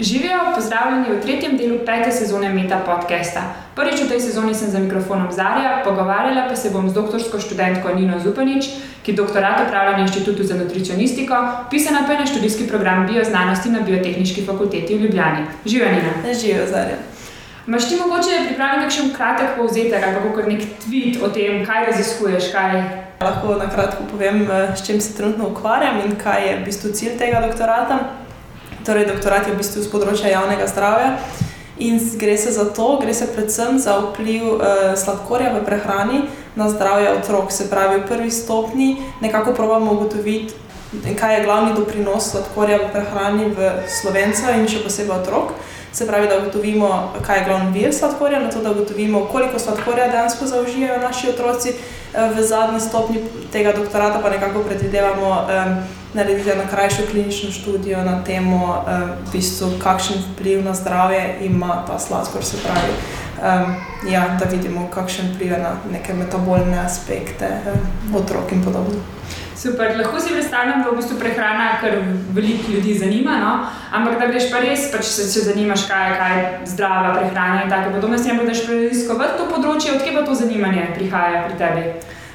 Živijo, pozdravljeni v tretjem delu pete sezone Meta podcasta. Prvič v tej sezoni sem za mikrofonom Zarja, pogovarjala pa se bom z doktorsko študentko Nino Zupanič, ki doktorat opravlja na Inštitutu za nutricionistiko, pisana pa je na študijski program bioznanosti na Biotehnički fakulteti v Ljubljani. Živijo, Nina. Živijo, Zarja. Maš ti mogoče pripraviti nekaj kratek povzetek ali pa nek tweet o tem, kaj raziskuješ? Kaj... Lahko na kratko povem, eh, s čim se trenutno ukvarjam in kaj je v bistvu cilj tega doktorata. Torej, doktorat je v bistvu z področja javnega zdravja. In gre se za to, gre se predvsem za vpliv uh, sladkorja v prehrani na zdravje otrok. Se pravi, v prvi stopni nekako pravimo ugotoviti, kaj je glavni doprinos sladkorja v prehrani v slovencu in še posebej otrok. Se pravi, da ugotovimo, kaj je glavni vir sladkorja, na to, da ugotovimo, koliko sladkorja dejansko zaužijajo naši otroci. Uh, v zadnji stopni tega doktorata pa nekako predvidevamo. Um, narediti eno krajšo klinično študijo na temo, uh, v bistvu, kakšen vpliv na zdravje ima ta sladkor. Se pravi, um, ja, da vidimo, kakšen vpliv na neke metabolne aspekte um, otrok in podobno. Super, lahko si predstavljam, da je v bistvu prehrana, kar veliko ljudi zanima, no? ampak da greš pa res, pač se, se zanimaš, kaj je, kaj je zdrava prehrana in tako podobno. Si ne boš preiskovati to področje, odkje pa to zanimanje prihaja pri tebi?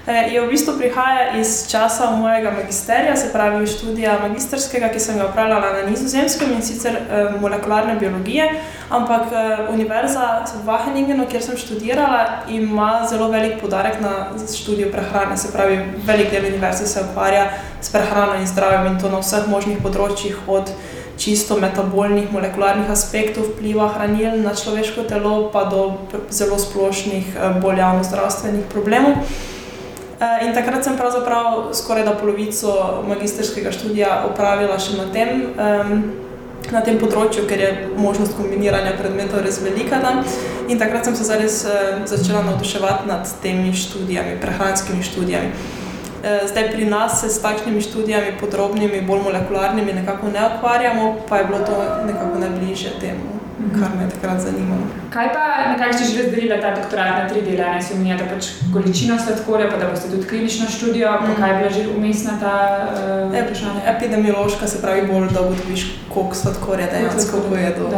Eh, je v bistvu prihaja iz časa mojega magisterija, se pravi študija magisterskega, ki sem ga upravljala na nizozemskem in sicer eh, molekularne biologije. Ampak eh, univerza v Wageningenu, kjer sem študirala, ima zelo velik podarek na študijo prehrane. Se pravi, velik del univerze se ukvarja s prehrano in zdravjem in to na vseh možnih področjih. Čisto metabolnih, molekularnih aspektov vpliva hranil na človeško telo, pa do zelo splošnih, bolj javno-zdravstvenih problemov. Eh, in takrat sem pravzaprav skoraj da polovico magistrskega študija opravila še na tem, na tem področju, ker je možnost kombiniranja predmetov res velika. Da. In takrat sem se zares uh, začela navduševati nad temi študijami, prehranskimi študijami. Uh, zdaj pri nas se s takšnimi študijami, podrobnimi, bolj molekularnimi, nekako ne ukvarjamo, pa je bilo to nekako najbližje temu kar me je takrat zanimalo. Kaj pa, na kaj ste že razdelili ta doktorat na tri dele? Ne se omenjate pač količino sladkorja, pa da boste tudi klinično študijo, pa mm. kaj je bila že umestna ta uh, vprašanja? Epidemiološka se pravi bolj, da ugotoviš, koliko sladkorja dejansko pojedo.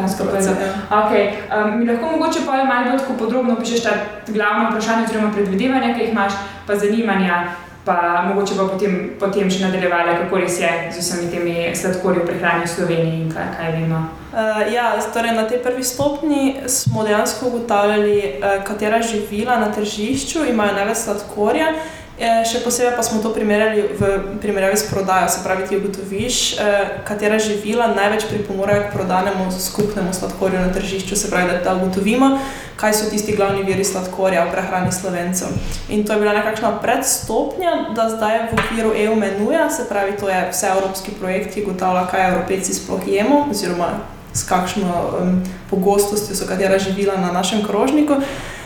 Okay. Um, mi lahko mogoče pa malo bolj podrobno opišeš ta glavna vprašanja, oziroma predvidevanja, ki jih imaš, pa zanimanja pa mogoče pa potem, potem še nadaljevali, kako res je z vsemi temi sladkorji v prehrani v Sloveniji in kaj, kaj vemo. Uh, ja, torej na tej prvi stopni smo dejansko ugotavljali, uh, katera živila na tržišču imajo največ sladkorja. Eh, še posebej pa smo to primerjali v primerjavi s prodajo, se pravi, ti ugotoviš, katera živila največ pripomorejo k prodanemu skupnemu sladkorju na tržišču, se pravi, da ugotovimo, kaj so tisti glavni viri sladkorja v prehrani slovencev. In to je bila nekakšna predstopnja, da zdaj v okviru EU menuja, se pravi, to je vse evropski projekt, ki ugotavlja, kaj evropejci sploh jemo, oziroma s kakšno um, pogostostjo so katera živila na našem krožniku. Uh,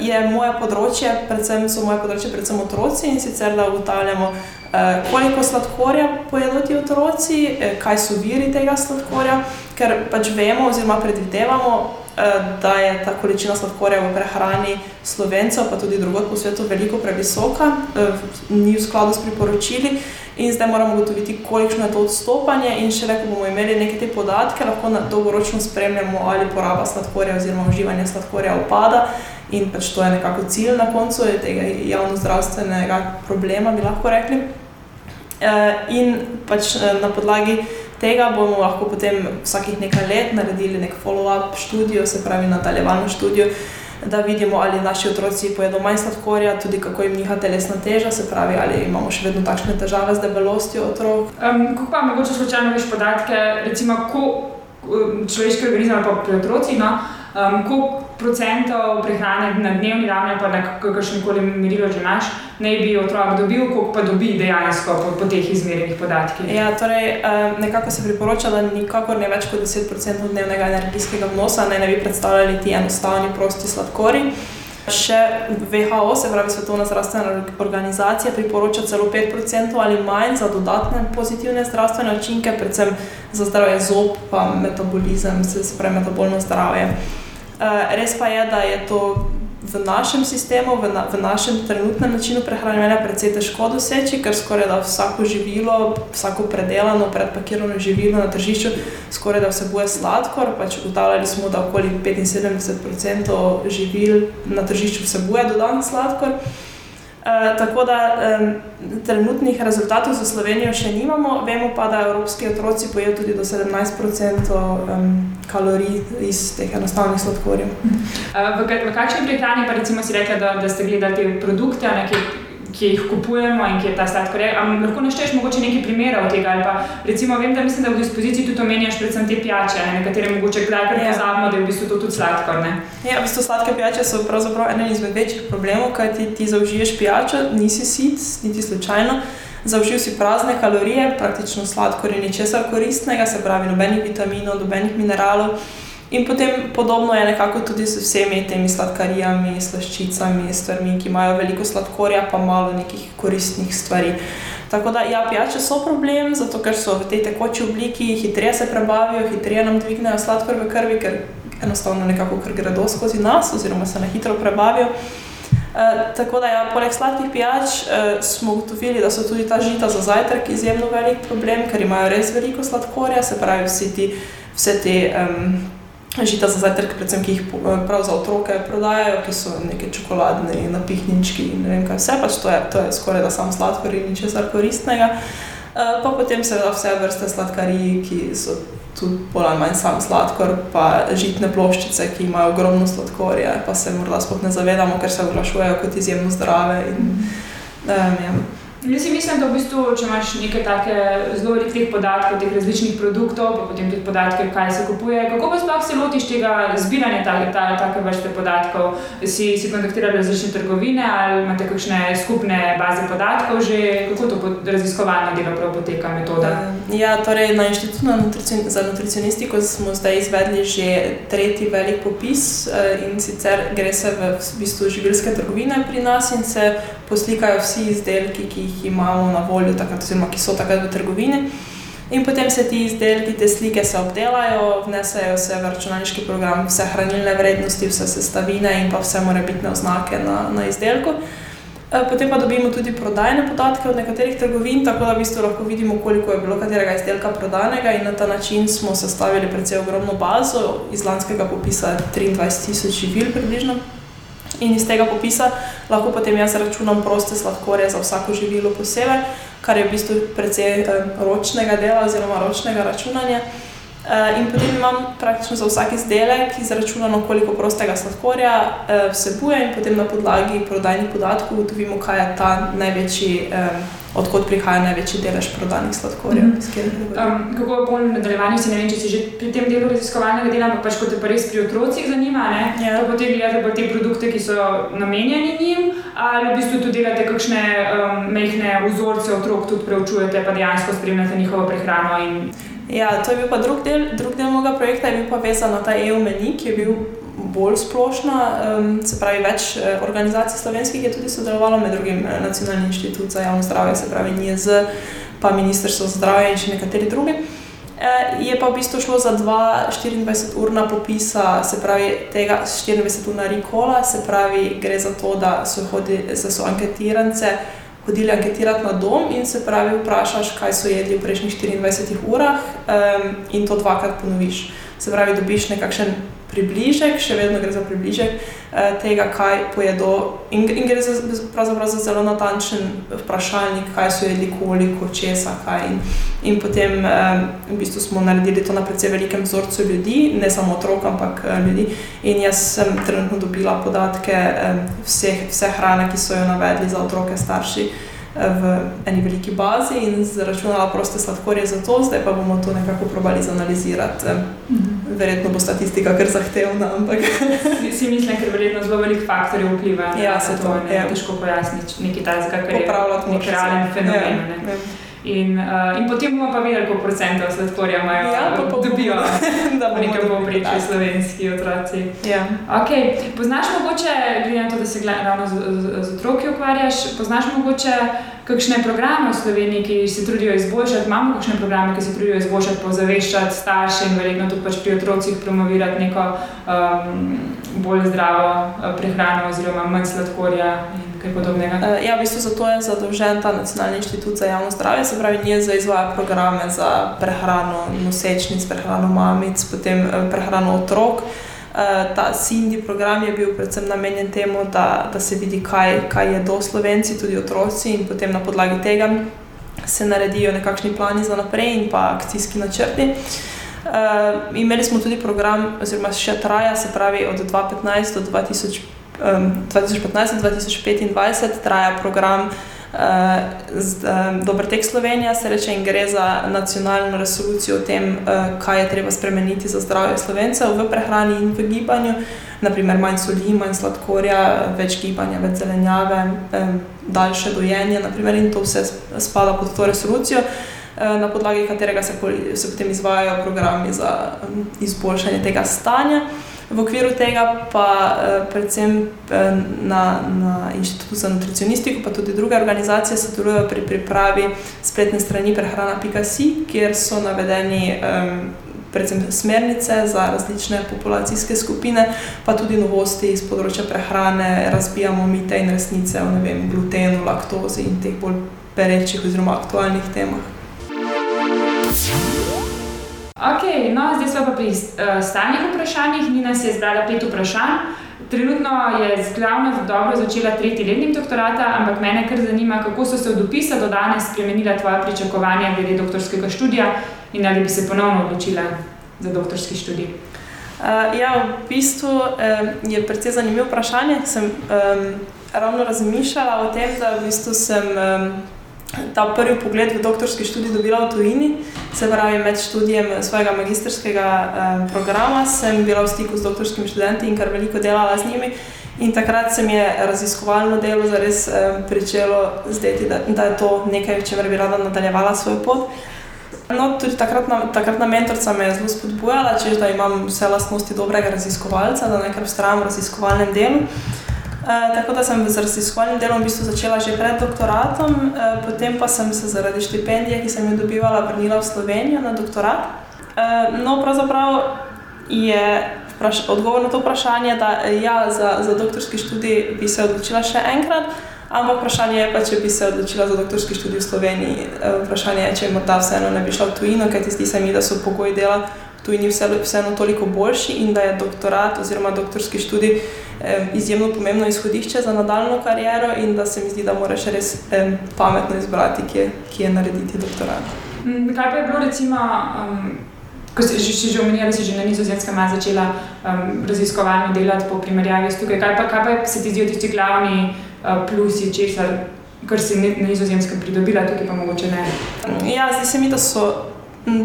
je moje področje, predvsem so moje področje, predvsem otroci in sicer da ugotavljamo, uh, koliko sladkorja pojedo ti otroci, uh, kaj so viri tega sladkorja, ker pač vemo, oziroma predvidevamo, Eh, da je ta količina sladkorja v prehrani slovencev, pa tudi drugod po svetu, veliko previsoka, eh, ni v skladu s priporočili. In zdaj moramo ugotoviti, kolikšno je to odstopanje, in še ko bomo imeli neke te podatke, lahko na dolgoročno spremljamo, ali poraba sladkorja oziroma uživanje sladkorja upada. In pač to je nekako cilj na koncu tega javno-zdravstvenega problema, bi lahko rekli. Eh, in pač na podlagi tega bomo lahko potem vsakih nekaj let naredili nek follow-up študijo, se pravi nadaljevalno študijo, da vidimo, ali naši otroci pojedo manj sladkorja, tudi kako jim njiha telesna teža, se pravi, ali imamo še vedno takšne težave z debelostjo otrok. Um, kako pa mogoče slučajno veš podatke, recimo, ko človeški organizem pa pri otrocih, no, um, koliko procentov prehrane na dnevni ravni, pa na kakršnem koli merilu že imaš, naj bi otrok dobil, koliko pa dobi dejansko po, po teh izmerjenih podatkih. Ja, torej, um, nekako se priporoča, da nikakor ne več kot 10% dnevnega energijskega vnosa naj ne bi predstavljali ti enostavni prosti sladkori. Še WHO, se pravi Svetovna zdravstvena organizacija, priporoča celo 5% ali manj za dodatne pozitivne zdravstvene učinke, predvsem za zdravje zob, pa metabolizem, se pravi metabolno zdravje. Uh, res pa je, da je to v našem sistemu, v, na, v našem trenutnem načinu prehranevanja precej težko doseči, ker skoraj da vsako živilo, vsako predelano, predpakirano živilo na tržišču skoraj da vsebuje sladkor. Pač ugotavljali smo, da okoli 75% živil na tržišču vsebuje dodan sladkor. Uh, tako da um, trenutnih rezultatov za Slovenijo še nimamo, vemo pa, da evropski otroci pojejo tudi do 17% um, kalorij iz teh enostavnih sladkorjev. Uh, v, v kakšni prehrani pa recimo si rekla, da, da ste gledali te produkte, nekaj ki jih kupujemo in ki je ta sladkor. Ampak lahko našteješ mogoče nekaj primerov tega. Pa, recimo, vem, da mislim, da v dispoziciji tudi omenjaš predvsem te pijače, ne? nekatere mogoče kdaj prepozabimo, da je v bistvu to tudi sladkor. Ne? Ja, v bistvu sladke pijače so pravzaprav eden izmed večjih problemov, kaj ti, ti zaužiješ pijačo, nisi sit, niti slučajno. Zaužil si prazne kalorije, praktično sladkor in ničesar koristnega, se pravi, nobenih vitaminov, nobenih mineralov. In potem podobno je nekako tudi z vsemi temi sladkarijami, slaščicami, stvarmi, ki imajo veliko sladkorja, pa malo nekih koristnih stvari. Tako da, ja, pijače so problem, zato ker so v tej tekoči obliki, hitreje se prebavijo, hitreje nam dvignejo sladkor v krvi, ker enostavno nekako kar gredo skozi nas, oziroma se na hitro prebavijo. E, tako da, ja, poleg sladkih pijač e, smo ugotovili, da so tudi ta žita za zajtrk izjemno velik problem, ker imajo res veliko sladkorja, se pravi, vsi ti, vse te. Um, žita za zajtrk, predvsem ki jih eh, prav za otroke prodajajo, ki so neki čokoladni napihnjenčki in ne vem kaj vse, pač to je, to je skoraj da samo sladkor in ničesar koristnega. Eh, pa potem seveda vse vrste sladkarij, ki so tudi bolj ali manj sam sladkor, pa žitne ploščice, ki imajo ogromno sladkorja, pa se morda sploh ne zavedamo, ker se oglašujejo kot izjemno zdrave. In, um. Jaz mislim, da v bistvu, če imaš nekaj take zelo velikih podatkov, teh različnih produktov, pa potem tudi podatke, kaj se kupuje, kako pa sploh se lotiš tega zbiranja take, take, take vrste podatkov? Si, si kontaktiral različne trgovine ali imate kakšne skupne baze podatkov že, kako to raziskovalno delo poteka metoda? Ja, torej na inštitutu za nutricionistiko smo zdaj izvedli že tretji velik popis eh, in sicer gre se v, v bistvu živilske trgovine pri nas in se poslikajo vsi izdelki, ki jih imamo na voljo, takrat, oziroma ki so takrat v trgovini. In potem se ti izdelki, te slike se obdelajo, vnesejo se v računalniški program, vse hranilne vrednosti, vse sestavine in pa vse morebitne oznake na, na izdelku. E, potem pa dobimo tudi prodajne podatke od nekaterih trgovin, tako da v bistvu lahko vidimo, koliko je bilo katerega izdelka prodanega, in na ta način smo sestavili precej ogromno bazo, iz lanskega popisa 23.000 živil, približno in iz tega popisa lahko potem jaz računam proste sladkorje za vsako živilo posebej, kar je v bistvu precej ročnega dela oziroma ročnega računanja. Eh, in potem imam praktično za vsak izdelek izračunano, koliko prostega sladkorja eh, vsebuje, in potem na podlagi prodajnih podatkov ugotovimo, kaj je ta največji odkot prihaja največji delež prodanih sladkorjev. Mm -hmm. um, kako je polno nadaljevanje, si ne vem, če si že pri tem delu raziskovalnega dela, ampak pač kot te pa res pri otrocih zanima, ne? Ja. To potem gledate pa te produkte, ki so namenjeni njim, ali v bistvu tudi delate kakšne um, mehne vzorce otrok, tudi preučujete, pa dejansko spremljate njihovo prehrano. In... Ja, to je bil pa drug del, drug del mojega projekta, je bil pa vezan na ta EU meni, ki je bil bolj splošna, um, se pravi, več eh, organizacij slovenskih je tudi sodelovalo, med drugim eh, Nacionalni inštitut za javno zdravje, se pravi NIEZ, pa Ministrstvo za zdravje in še nekateri drugi. Eh, je pa v bistvu šlo za dva 24-urna popisa, se pravi, tega 24-urna rekola, se pravi, gre za to, da so, hodi, so anketirance hodili anketirati na dom in se pravi, vprašaš, kaj so jedli v prejšnjih 24 urah, um, in to dvakrat ponoviš. Se pravi, dobiš nekakšen približek, še vedno gre za približek eh, tega, kaj pojedo. In, in gre za, za zelo natančen vprašalnik, kaj so jedli, koliko, česa, kaj. In, in potem eh, v bistvu smo naredili to na precej velikem vzorcu ljudi, ne samo otrok, ampak eh, ljudi. In jaz sem trenutno dobila podatke eh, vseh, vse hrane, ki so jo navedli za otroke, starši v eni veliki bazi in zračunala proste sladkorje za to, zdaj pa bomo to nekako probali zanalizirati. Mhm. Verjetno bo statistika kar zahtevna, ampak. Si mislim, ker verjetno zelo velik faktorjev vpliva ja, na to, da je ja. težko pojasniti nekaj takega, kar je nek realen fenomen. Ja, ja. In, uh, in potem bomo pa videli, koliko procentov sladkorja imajo, Ja, pa pa dobijo. da Po bomo nekem dobili, povprečju ja. slovenski otroci. Ja. Okay. Poznaš mogoče, glede na to, da se ravno z, z, z otroki ukvarjaš, poznaš mogoče kakšne programe v Sloveniji, ki se trudijo izboljšati? Imamo kakšne programe, ki se trudijo izboljšati, pozaveščati starše in verjetno tudi pač pri otrocih promovirati neko um, bolj zdravo uh, prehrano oziroma manj sladkorja in kaj podobnega? Eh, Ja, v bistvu zato je zadolžen ta Nacionalni inštitut za javno zdravje, se pravi, njej za izvaja programe za prehrano nosečnic, prehrano mamic, potem eh, prehrano otrok. Eh, Ta Cindy program je bil predvsem namenjen temu, da, da se vidi, kaj, kaj jedo slovenci, tudi otroci, in potem na podlagi tega se naredijo nekakšni plani za naprej in pa akcijski načrti. Uh, imeli smo tudi program, oziroma še traja, se pravi od 2015 do 2000, um, 2015 do 2025, traja program uh, z, um, Dober tek Slovenija, se reče, in gre za nacionalno resolucijo o tem, uh, kaj je treba spremeniti za zdravje slovencev v prehrani in v gibanju. Naprimer, manj soli, manj sladkorja, več gibanja, več zelenjave, um, daljše dojenje, naprimer, in to vse spada pod to resolucijo eh, na podlagi katerega se, se potem izvajajo programi za um, izboljšanje tega stanja. V okviru tega pa eh, predvsem eh, na, na Inštitutu za nutricionistiko, pa tudi druge organizacije sodelujejo pri pripravi spletne strani prehrana.si, kjer so navedeni predvsem smernice za različne populacijske skupine, pa tudi novosti iz področja prehrane, razbijamo mite in resnice o vem, glutenu, laktozi in teh bolj perečih oziroma aktualnih temah. Zdaj pa pri uh, stalnih vprašanjih. Nina si je zbrala pet vprašanj. Trenutno je z glavno dobro začela tretji letnik doktorata, ampak mene kar zanima, kako so se od dopisa do danes spremenila tvoja pričakovanja glede doktorskega študija in ali bi se ponovno odločila za doktorski študij. Uh, ja, v bistvu um, je precej zanimivo vprašanje. Sem um, ravno razmišljala o tem, da v bistvu sem um, ta prvi pogled v doktorski študij dobila v tujini. Se pravi, med študijem svojega magistrskega um, programa sem bila v stiku z doktorskimi študenti in kar veliko delala z njimi. In takrat se mi je raziskovalno delo zares um, pričelo zdeti, da, da je to nekaj, v čemer bi rada nadaljevala svojo pot. No, tudi takratna, takratna mentorica me je zelo spodbujala, češ, da imam vse lastnosti dobrega raziskovalca, da nekaj vztrajam v raziskovalnem delu. E, tako da sem z raziskovalnim delom v bistvu začela že pred doktoratom, e, potem pa sem se zaradi štipendije, ki sem jo dobivala, vrnila v Slovenijo na doktorat. E, no, pravzaprav je vpraš, odgovor na to vprašanje, da ja, za, za doktorski študij bi se odločila še enkrat. Ampak vprašanje je pa, če bi se odločila za doktorski študij v Sloveniji. E, Vprašanje je, če morda vseeno ne bi šla v tujino, ker zdi se mi, da so pogoji dela tujini vse, vseeno toliko boljši in da je doktorat oziroma doktorski študij eh, izjemno pomembno izhodišče za nadaljno kariero in da se mi zdi, da moraš res eh, pametno izbrati, kje, kje narediti doktorat. Mm, Kaj pa je bilo, recimo, um, ko si že, že omenila, da si že na nizozemskem začela um, raziskovalno delati po primerjavi s tukaj? Kaj pa, kaj pa se ti zdijo tisti glavni uh, plusi, česar, kar si na nizozemskem pridobila, tukaj pa mogoče ne? Ja, zdi se mi, da so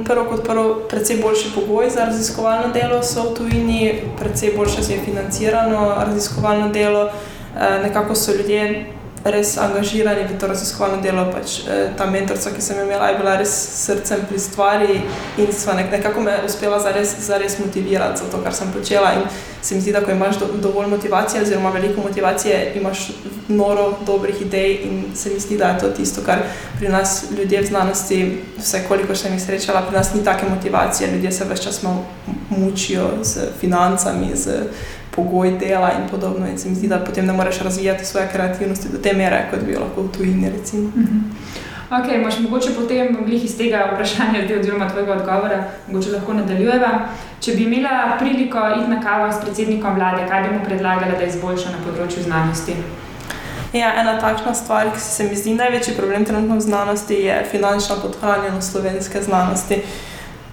prvo kot prvo precej boljši pogoji za raziskovalno delo, so v tujini, precej boljše je financirano raziskovalno delo, eh, nekako so ljudje res angažirani v to raziskovalno delo. Pač, eh, ta mentorica, ki sem jo imela, je bila res srcem pri stvari in nekako me uspela zares, zares motivirati za to, kar sem počela. In se mi zdi, da ko imaš do, dovolj motivacije, oziroma veliko motivacije, imaš noro dobrih idej in se mi zdi, da je to tisto, kar pri nas ljudje v znanosti, vse koliko sem jih srečala, pri nas ni take motivacije. Ljudje se več čas mučijo z financami, z pogoji dela in podobno. In se mi zdi, da potem ne moreš razvijati svoje kreativnosti do te mere, kot bi jo lahko v tujini. Recimo. Ok, imaš mogoče potem glih iz tega vprašanja oziroma tvojega odgovora, mogoče lahko nadaljujeva. Če bi imela priliko iti na kavo s predsednikom vlade, kaj bi mu predlagala, da izboljša na področju znanosti? Ja, ena takšna stvar, ki se mi zdi največji problem trenutno v znanosti, je finančna podhranjenost slovenske znanosti.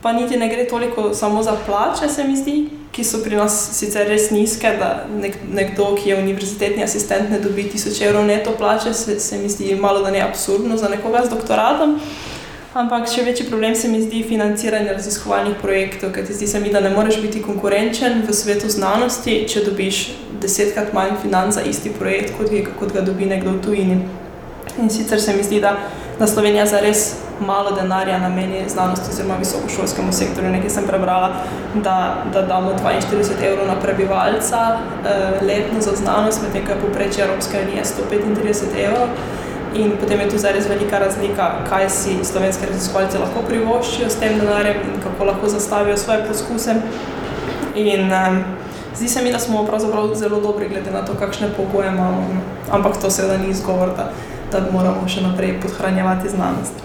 Pa niti ne gre toliko samo za plače, se mi zdi, ki so pri nas sicer res nizke, da nek, nekdo, ki je univerzitetni asistent, ne dobi 1000 evrov neto plače, se, se mi zdi malo da ne absurdno za nekoga z doktoratom. Ampak še večji problem se mi zdi financiranje raziskovalnih projektov, ker zdi se mi, da ne moreš biti konkurenčen v svetu znanosti, če dobiš desetkrat manj financ za isti projekt, kot, je, kot ga dobi nekdo v tujini. In sicer se mi zdi, da, da Slovenija zares malo denarja nameni znanosti oziroma visokošolskemu sektorju. Nekaj sem prebrala, da, da damo 42 evrov na prebivalca eh, letno za znanost, medtem ko je povprečje Evropske unije 135 evrov. In potem je tu zares velika razlika, kaj si slovenski raziskovalci lahko privoščijo s tem denarjem in kako lahko zastavijo svoje poskuse. In, um, Zdi se mi, da smo pravzaprav zelo dobri, glede na to, kakšne pogoje imamo. Ampak to seveda ni izgovor, da, da moramo še naprej podhranjevati znanost.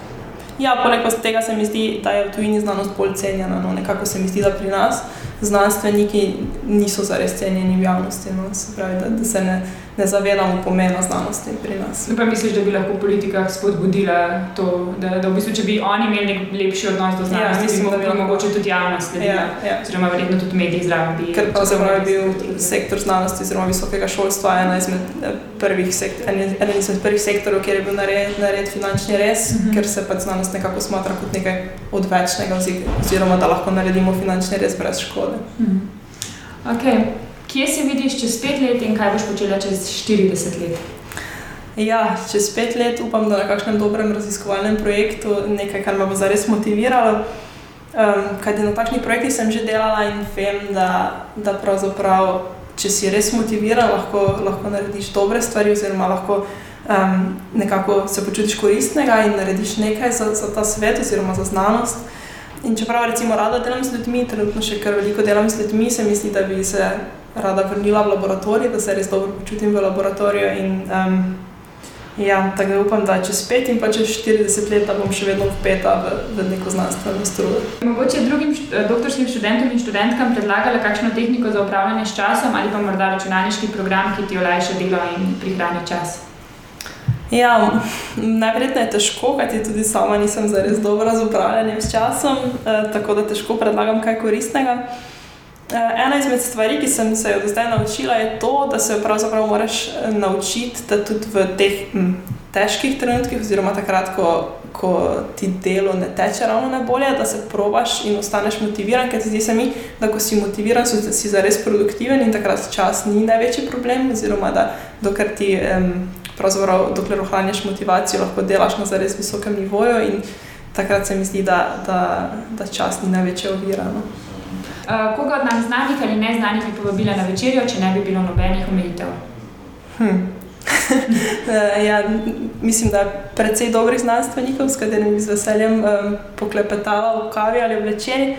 Ja, poleg tega se mi zdi, da je v tujini znanost bolj cenjena. No, nekako se mi zdi, da pri nas znanstveniki niso zares cenjeni v javnosti. No, se pravi, da, da se ne ne zavedamo pomena znanosti pri nas. Pa misliš, da bi lahko politika spodbudila to, da, da v bistvu, če bi oni imeli nek lepši odnos do znanosti, ja, mislim, bi lahko mogoče tudi javnost sledila, ja, ja. oziroma verjetno tudi mediji zraven. Bi, Ker pa zelo je bil sektor znanosti oziroma visokega šolstva ena izmed eh, prvih, sektor, en izmed prvih sektorov, kjer je bil nared, nared finančni res, mm -hmm. ker se pač znanost nekako smatra kot nekaj odvečnega oziroma da lahko naredimo finančni res brez škode. -hmm. okay. Kje se vidiš čez pet let in kaj boš počela čez 40 let? Ja, čez pet let upam, da na kakšnem dobrem raziskovalnem projektu nekaj, kar me bo zares motiviralo. Um, Kaj na takšnih projektih sem že delala in vem, da, da pravzaprav, če si res motiviran, lahko, lahko narediš dobre stvari, oziroma lahko um, nekako se počutiš koristnega in narediš nekaj za, za ta svet, oziroma za znanost. In čeprav recimo rada delam z ljudmi, trenutno še kar veliko delam z ljudmi, se mi zdi, da bi se rada vrnila v laboratorij, da se res dobro počutim v laboratoriju. In, um, ja, tako da upam, da čez 5 in pa čez 40 let bom še vedno vpeta v, v neko znanstveno strujo. Mogoče drugim eh, doktorskim študentom in študentkam predlagala kakšno tehniko za upravljanje s časom ali pa morda računalniški program, ki ti olajša delo in prihrani čas. Ja, najverjetneje je težko, kajti tudi sama nisem zares dobra z upravljanjem s časom, eh, tako da težko predlagam kaj koristnega. Eh, ena izmed stvari, ki sem se jo do zdaj naučila, je to, da se pravzaprav moraš eh, naučiti, da tudi v teh m, težkih trenutkih, oziroma takrat, ko, ko ti delo ne teče ravno najbolje, da se probaš in ostaneš motiviran, ker zdi se mi, da ko si motiviran, si zares produktiven in takrat čas ni največji problem, oziroma da dokler ti. Um, Pravzaprav, dokler ohranjaš motivacijo, lahko delaš na zares visokem nivoju, in takrat se mi zdi, da, da, da čas ni največja ovira. No. Uh, koga od nas znanih ali neznanih bi povabila na večerjo, če ne bi bilo nobenih omejitev? Hm. Eh, ja, mislim, da je precej dobrih znanstvenikov, s katerimi bi z veseljem um, poklepetala v kavi ali v večerji.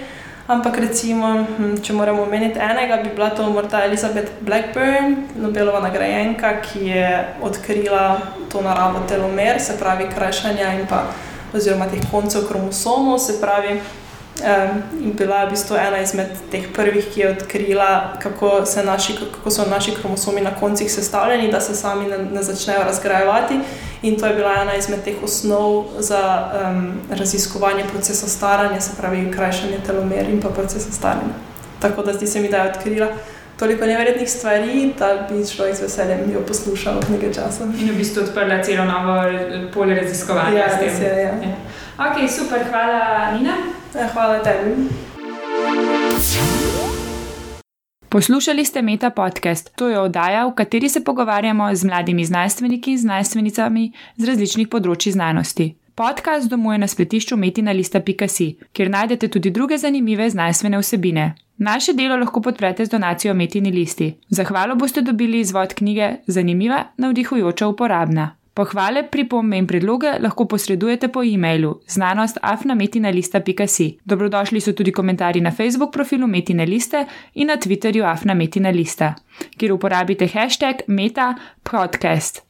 Ampak, recimo, hm, če moramo omeniti enega, bi bila to morda Elizabeth Blackburn, Nobelova nagrajenka, ki je odkrila to naravo telomer, se pravi krajšanja in pa oziroma teh koncev kromosomov, se pravi. Um, in bila je v bistvu ena izmed teh prvih, ki je odkrila, kako, naši, kako so naši kromosomi na koncih sestavljeni, da se sami ne, ne začnejo razgrajevati. In to je bila ena izmed teh osnov za um, raziskovanje procesa staranja, se pravi, krajšanje telomer in pa procesa staranja. Tako da zdi se mi, da je odkrila toliko neverjetnih stvari, da bi človek z veseljem jo poslušal nekaj časa. In v bistvu odprla celo novo polje raziskovanja. Ja, res je. Ja. Ja. Ok, super, hvala, Nina. Ja, hvala tebi. Poslušali ste Meta podcast. To je oddaja, v kateri se pogovarjamo z mladimi znanstveniki in znanstvenicami z različnih področji znanosti. Podcast domuje na spletišču metinalista.si, kjer najdete tudi druge zanimive znanstvene vsebine. Naše delo lahko podprete z donacijo Metini listi. Zahvalo boste dobili izvod knjige Zanimiva, navdihujoča, uporabna. Pohvale, pripombe in predloge lahko posredujete po e-mailu znanost.afnametina.si. Dobrodošli so tudi komentarji na Facebook profilu Metina Liste in na Twitterju Afnametina Lista, kjer uporabite hashtag Meta Podcast.